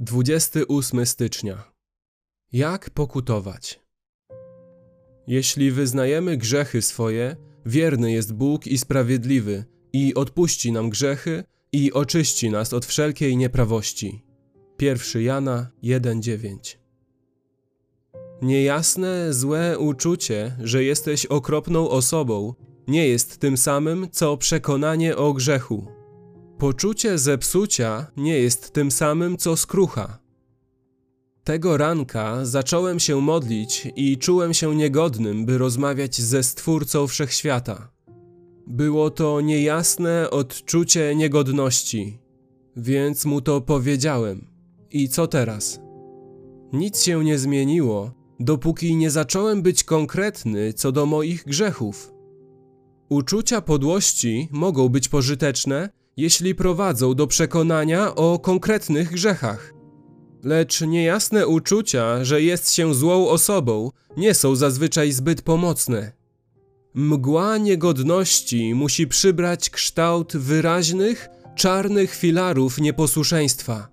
28 stycznia. Jak pokutować? Jeśli wyznajemy grzechy swoje, wierny jest Bóg i sprawiedliwy, i odpuści nam grzechy, i oczyści nas od wszelkiej nieprawości. 1 Jana 1:9. Niejasne, złe uczucie, że jesteś okropną osobą, nie jest tym samym, co przekonanie o grzechu. Poczucie zepsucia nie jest tym samym co skrucha. Tego ranka zacząłem się modlić i czułem się niegodnym, by rozmawiać ze Stwórcą Wszechświata. Było to niejasne odczucie niegodności, więc mu to powiedziałem. I co teraz? Nic się nie zmieniło, dopóki nie zacząłem być konkretny co do moich grzechów. Uczucia podłości mogą być pożyteczne, jeśli prowadzą do przekonania o konkretnych grzechach. Lecz niejasne uczucia, że jest się złą osobą, nie są zazwyczaj zbyt pomocne. Mgła niegodności musi przybrać kształt wyraźnych, czarnych filarów nieposłuszeństwa.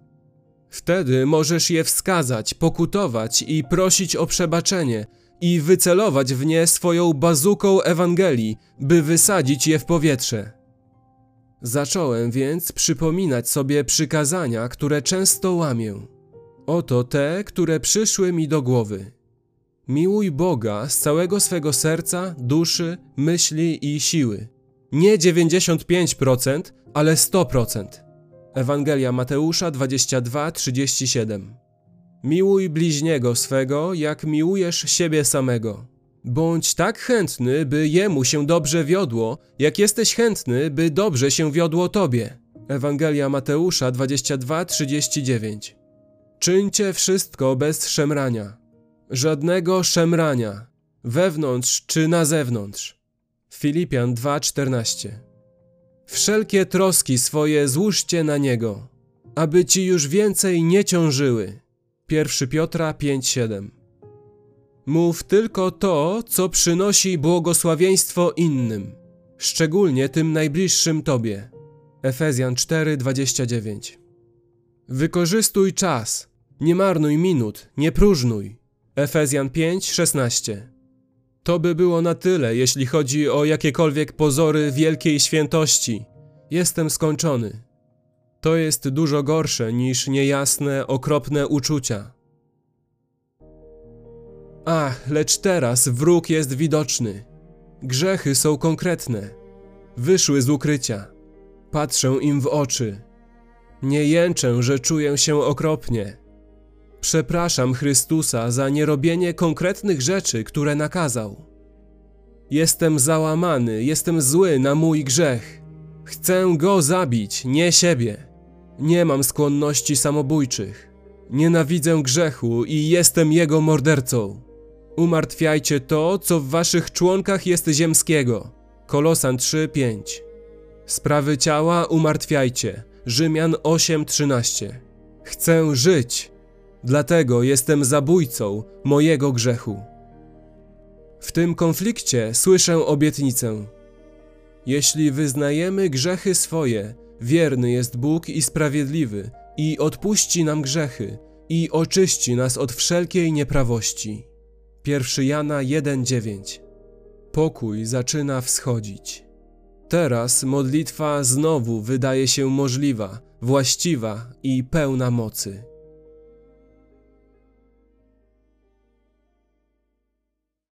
Wtedy możesz je wskazać, pokutować i prosić o przebaczenie i wycelować w nie swoją bazuką Ewangelii, by wysadzić je w powietrze. Zacząłem więc przypominać sobie przykazania, które często łamię. Oto te, które przyszły mi do głowy. Miłuj Boga z całego swego serca, duszy, myśli i siły. Nie 95%, ale 100%. Ewangelia Mateusza 22:37. Miłuj bliźniego swego, jak miłujesz siebie samego. Bądź tak chętny, by jemu się dobrze wiodło, jak jesteś chętny, by dobrze się wiodło tobie. Ewangelia Mateusza 22:39. Czyńcie wszystko bez szemrania. Żadnego szemrania, wewnątrz czy na zewnątrz. Filipian 2:14. Wszelkie troski swoje złóżcie na niego, aby ci już więcej nie ciążyły. 1 Piotra 5:7. Mów tylko to, co przynosi błogosławieństwo innym, szczególnie tym najbliższym Tobie. Efezjan 4:29. Wykorzystuj czas, nie marnuj minut, nie próżnuj. Efezjan 5:16. To by było na tyle, jeśli chodzi o jakiekolwiek pozory wielkiej świętości. Jestem skończony. To jest dużo gorsze niż niejasne, okropne uczucia. Ach, lecz teraz wróg jest widoczny. Grzechy są konkretne. Wyszły z ukrycia. Patrzę im w oczy. Nie jęczę, że czuję się okropnie. Przepraszam Chrystusa za nierobienie konkretnych rzeczy, które nakazał. Jestem załamany, jestem zły na mój grzech. Chcę go zabić, nie siebie. Nie mam skłonności samobójczych. Nienawidzę grzechu i jestem jego mordercą. Umartwiajcie to, co w waszych członkach jest ziemskiego. Kolosan 3:5. Sprawy ciała umartwiajcie. Rzymian 8:13. Chcę żyć. Dlatego jestem zabójcą mojego grzechu. W tym konflikcie słyszę obietnicę. Jeśli wyznajemy grzechy swoje, wierny jest Bóg i sprawiedliwy, i odpuści nam grzechy, i oczyści nas od wszelkiej nieprawości. 1 Jana 1:9 Pokój zaczyna wschodzić. Teraz modlitwa znowu wydaje się możliwa, właściwa i pełna mocy.